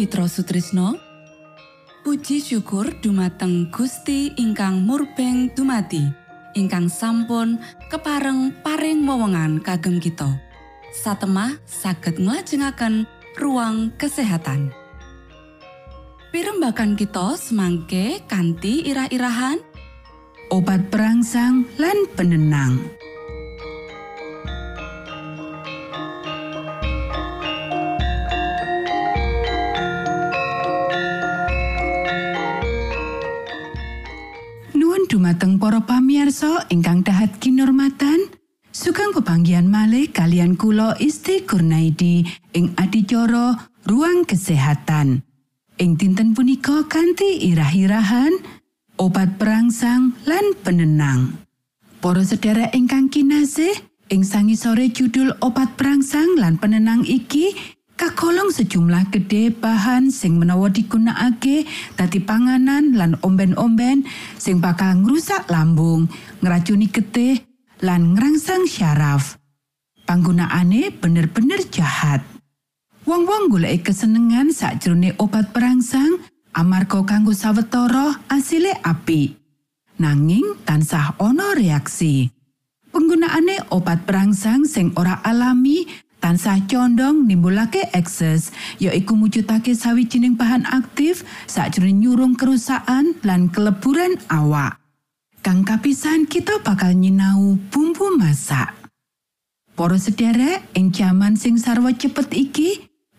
Mitra Sutrisno. Puji syukur dumateng Gusti ingkang murbeng dumati ingkang sampun kepareng paring wewenngan kagem kita. Satemah saged nglajengaken ruang kesehatan. Pirembakan kita semangke kanthi irah-irahan. Obat perangsang lan penenang. Pamirsa ingkang dahat kinormatan, sugeng pepanggihan malih kalian kula Isti Kurnaidi ing adicara ruang kesehatan. Ing dinten punika kanthi irah-irahan obat perangsang lan penenang. Para sedherek ingkang kinasih, ing sangisore judul obat perangsang lan penenang iki kagolong sejumlah gede bahan sing menawa digunakake dadi panganan lan omben-omben sing bakal ngrusak lambung, ngracuni getih lan ngrangsang syaraf. Panggunaane bener-bener jahat. Wong-wong golek kesenengan sakjroning obat perangsang amarga kanggo sawetara asile apik. Nanging tansah ana reaksi. Penggunaane obat perangsang sing ora alami tansah condong nimbulake ekses, yaiku mujudake sawijining bahan aktif sakjroning nyurung kerusakan lan keleburan awak. Kang kapisan kita bakal nyinau bumbu masak. Para sederek ing jaman sing sarwa cepet iki,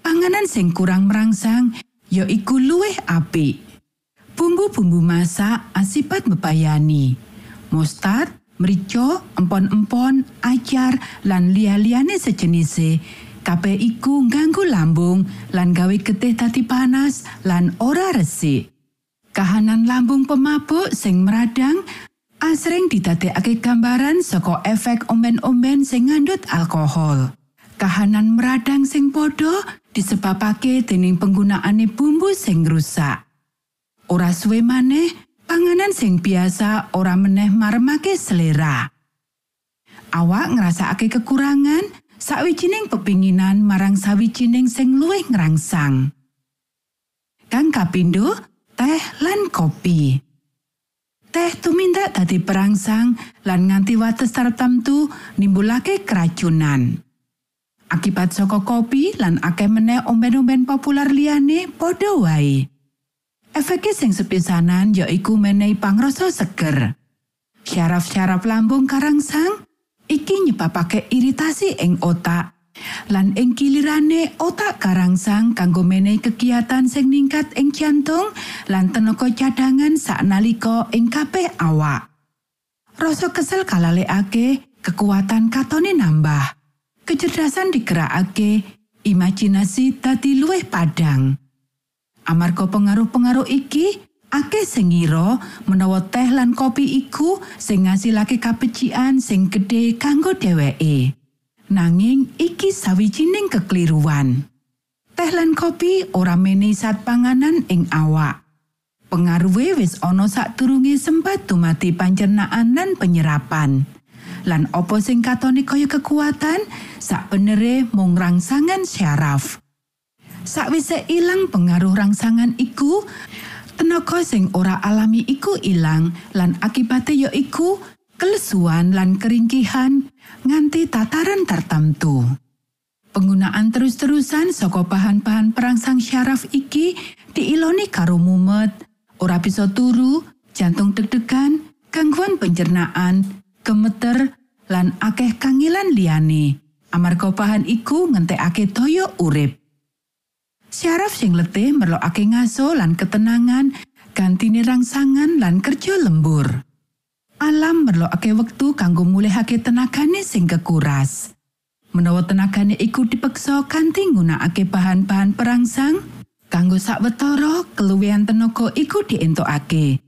panganan sing kurang merangsang ya iku luwih apik. Bumbu-bumbu masak asipat bebayani. Mustard, merica, empon-empon, acar, lan liya-liyane sejenise. Kabeh iku ngganggu lambung lan gawe getih dadi panas lan ora resik. Kahanan lambung pemabuk sing meradang asring didadekake gambaran saka efek omben-omben sing ngandhut alkohol. Kahanan meradang sing padha disebabake dening penggunaane bumbu sing rusak. Ora suwe maneh, panganan sing biasa ora meneh maremake selera. Awak ngrasakake kekurangan sawijining pepinginan marang sawijining sing luwih ngrangsang. Kang kapindo, teh lan kopi. Teh tumindak dadi perangsang lan nganti wates tertentu nimbulake keracunan. Akibat saka kopi lan akeh meneh omben-omben populer liyane padha wae. Efeke sing sepisanan yaiku menehi pangrasa seger. Syaraf-syaraf lambung karangsang iki nyebabake iritasi ing otak. Lan ing kilirane otak karangsang kanggo menehi kegiatan sing ningkat ing jantung lan tenaga cadangan saknalika ing kabeh awak. Rasa kesel kalalekake, kekuatan katone nambah. Kecerdasan digerakake, imajinasi dadi luwih padang. Amarga pengaruh-pengaruh iki, akeh sing ngira menawa teh lan kopi iku sing ngasilake kabecikan sing gedhe kanggo dheweke. Nanging iki sawijining kekeliruan. Teh lan kopi ora menehi zat panganan ing awak. Pengaruhe wis ana sadurunge sempat dumati pancernaan lan penyerapan. Lan opo sing katone kaya kekuatan, sak benere mung rangsangan syaraf. Sakwise ilang pengaruh rangsangan iku, tenaga sing ora alami iku ilang lan akibate ya iku kelesuan lan keringkihan nganti tataran tertentu. Penggunaan terus-terusan saka bahan-bahan perangsang syaraf iki diiloni karo mumet, ora bisa turu, jantung deg-degan, gangguan pencernaan, gemeter, lan akeh kangilan liyane. Amarga bahan iku ngentekake toyo urip. Syaraf sing letih merlokake ngaso lan ketenangan, gantine rangsangan lan kerja lembur. Alam merlokake wektu kanggo mulihake tenagane sing kekuras. Menawa tenagane iku dipeksa kanthi nggunakake bahan-bahan perangsang, kanggo sawetara keluwihan tenaga iku dientokake.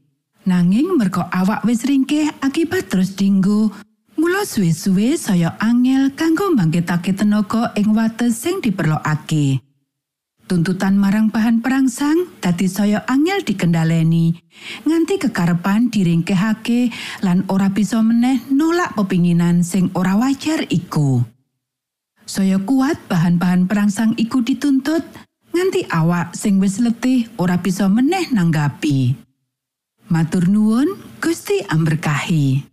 Nanging merga awak wis ringkeh akibat terus dinggo, mula suwe-suwe saya angel kanggo mbangkitake tenaga ing wates sing diperlokake. Tuntutan marang bahan perangsang dadi saya angel dikendaleni, nganti kekarepan diringkehake lan ora bisa meneh nolak pepinginan sing ora wajar iku. Saya kuat bahan-bahan perangsang iku dituntut, nganti awak sing wis letih ora bisa meneh nanggapi. Matur nuwun, Gusti amberkahi.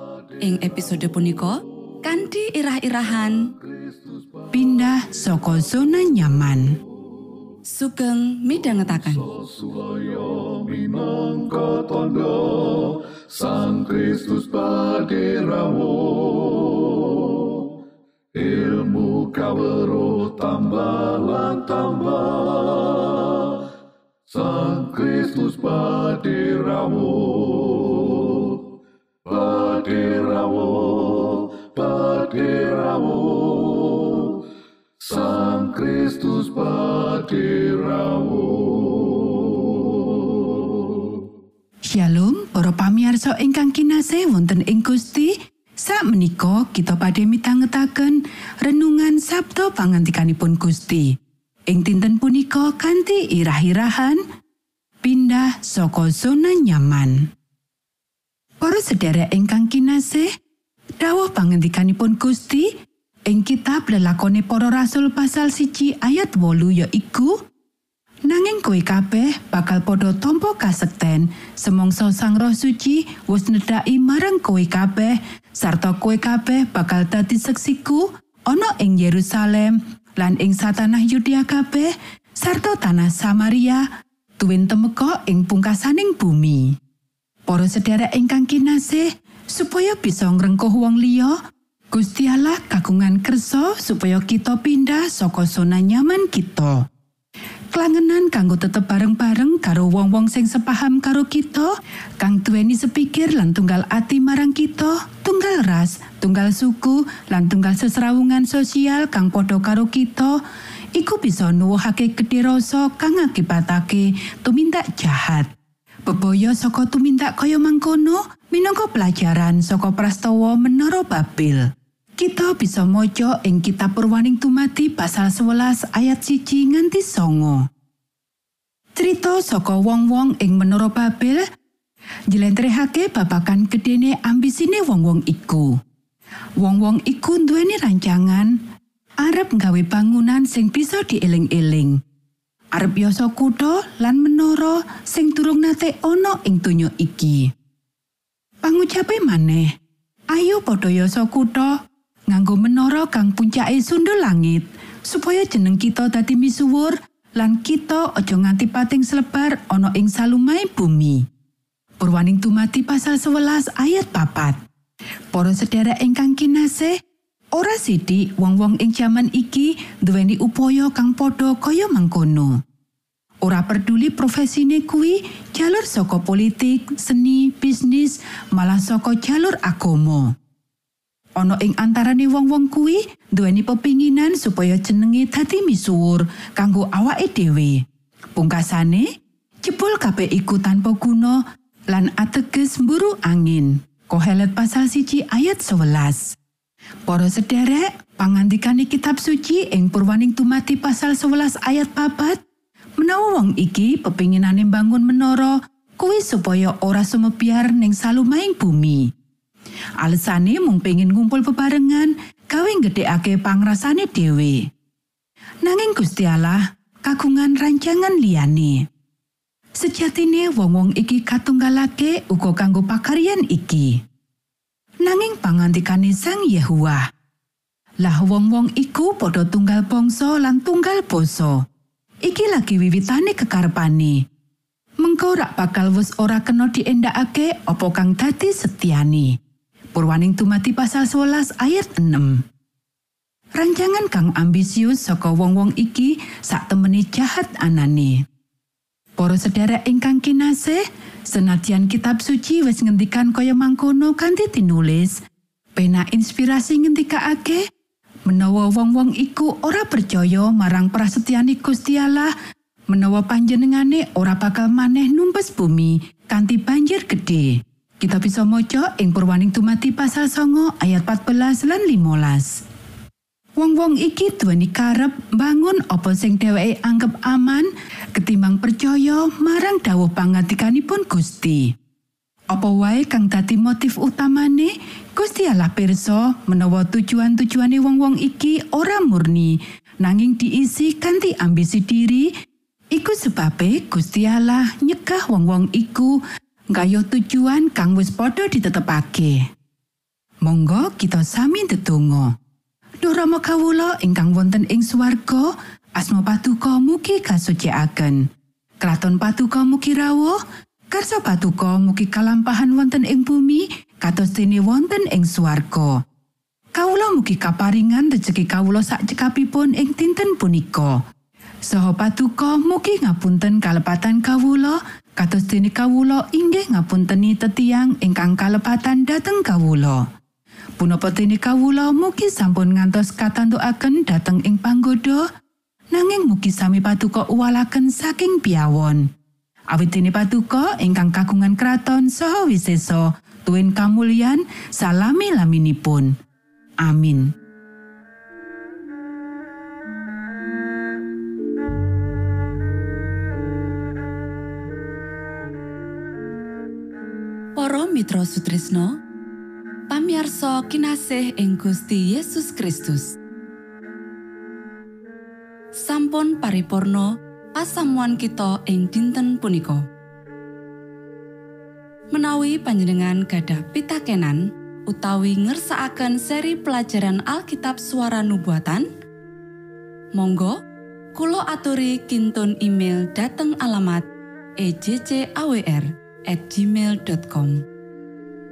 ing episode punika kanthi irah-irahan Pindah saka zona nyaman. sugeng minangka tondo Sang Kristus paderamu Ilmu kawero tambah tambah Sang Kristus paderamu Paderamu Paderamu Sang Kristus paderamu Shalom, para pamiarsa ingkang kinasih wonten ing Gusti. Sak menika kita badhe mitangetaken renungan Sabda pangantikanipun Gusti. Ing dinten punika kanthi irah-irahan pindah saka zona nyaman. Para sedherek ingkang kinasih, dawuh pangantikanipun Gusti ing kitab lelakone para rasul pasal siji ayat wolu ya iku Nanging kowe kabeh bakal padha tampa kasekten semongso Sang Roh Suci wis nedhaki marang kowe kabeh sarta kowe kabeh bakal dadi seksiku ana ing Yerusalem lan ing satanah Yudea kabeh sarta tanah Samaria tuwin temeka ing pungkasaning bumi. Para sedherek ingkang kinasih, supaya bisa ngrengkuh wong liya, Gusti Allah kagungan kersa supaya kita pindah saka zona nyaman kita. Klangenan kanggo tetep bareng-bareng karo wong-wong sing sepaham karo kita, kang duweni sepikir lan tunggal ati marang kita, tunggal ras, tunggal suku, lan tunggal sesrawungan sosial kang padha karo kita, iku bisa nuwuhake gedhe rasa kang akibatake tumindak jahat. Bebaya saka tumindak kaya mangkono minangka pelajaran saka prastawa Menara Babel. Kita bisa maca ing kitab Purwaning Tumati pasal 11 ayat siji nganti songo. Cerita saka wong-wong ing Menara Babel njlentrehake babagan gedene ambisine wong-wong iku. Wong-wong iku nduweni rancangan arep nggawe bangunan sing bisa dieling-eling. Arep yasa kutha lan menara sing durung nate ana ing donya iki. Pangucape maneh, ayo padha yasa kutha nganggo menara kang puncake sundul langit supaya jeneng kita dadi misuwur lan kita aja nganti pating selebar ana ing salumai bumi. Purwaning tumati pasal 11 ayat papat. Para sedherek ingkang kinasih, ora sithik wong-wong ing jaman iki duweni upaya kang padha kaya mangkono. Ora peduli profesine kuwi jalur saka politik, seni, bisnis, malah saka jalur agama. Ana ing antarane wong-wong kuwi duweni pepinginan supaya jenenge dadi misuwur kanggo awake dhewe. Pungkasane, jebul kabeh iku tanpa guna lan ateges mburu angin. Kohelet pasal siji ayat 11. Para sederek, pangandikane kitab suci ing Purwaning Tumati pasal 11 ayat papat, menawa wong iki pepinginane bangun menara kuwi supaya ora sumebiar ning salumahing bumi. Alesane mung pengin ngumpul bebarengan gawe gedhekake pangrasane dhewe. Nanging Gusti Allah kagungan rancangan liyane. Sejatine wong-wong iki katunggalake uga kanggo pakaryan iki. Nanging pangantikane Sang Yehuwa. Lah wong-wong iku padha tunggal bangsa lan tunggal basa. Iki lagi wiwitane kekarepane. Mengko rak bakal wis ora kena diendakake apa kang dadi setiani. Purwaning tumati pasal 11 ayat 6. Rancangan kang ambisius saka wong-wong iki sak temeni jahat anane. Para sedherek ingkang kinasih, senadyan kitab suci wis ngendikan kaya mangkono kanthi tinulis, pena inspirasi ngendikake menawa wong-wong iku ora percaya marang prasetyani Gusti Allah, menawa panjenengane ora bakal maneh numpes bumi kanthi banjir gedhe. Kita bisa maca ing Purwaning Tumati pasal songo ayat 14 lan 15. Wong-wong iki duweni karep bangun apa sing dheweke anggap aman ketimbang percaya marang dawuh pangandikanipun Gusti. Apa wae kang dadi motif utamane Gusti Allah pirsa menawa tujuan-tujuane wong-wong iki ora murni nanging diisi kanthi ambisi diri iku sebabe Gusti Allah nyegah wong-wong iku nggayuh tujuan kang wis padha ditetepake. Monggo kita sami ndedonga. Duh Rama kawula ingkang wonten ing swarga, asma patuko mugi kasucikaken. Kraton patuko mugi rawuh, karsa patuko mugi kalampahan wonten ing bumi, kados dene wonten ing swarga. Kawula mugi kaparingan rejeki kawula sak cekapipun ing dinten punika. Saha patuko mugi ngapunten kalepatan kawula, kados dene kawula inggih ngapunteni tetiang ingkang kalepatan dhateng kawula. Punapa dene kawula mugi sampun ngantos katantukaken dhateng ing panggoda nanging mugi sami patuko uwalaken saking piawon. Awit dene patuko ingkang kagungan kraton saha wisesa tuwin kamulyan salami laminipun. Amin. Mitra Sutrisno pamiarsa kinasih ing Gusti Yesus Kristus. Sampun paripurno pasamuan kita ing dinten punika. Menawi panjenengan gadah pitakenan utawi ngersaakan seri pelajaran Alkitab suara nubuatan Monggo Kulo aturi kinton email dateng alamat ejcawr at gmail.com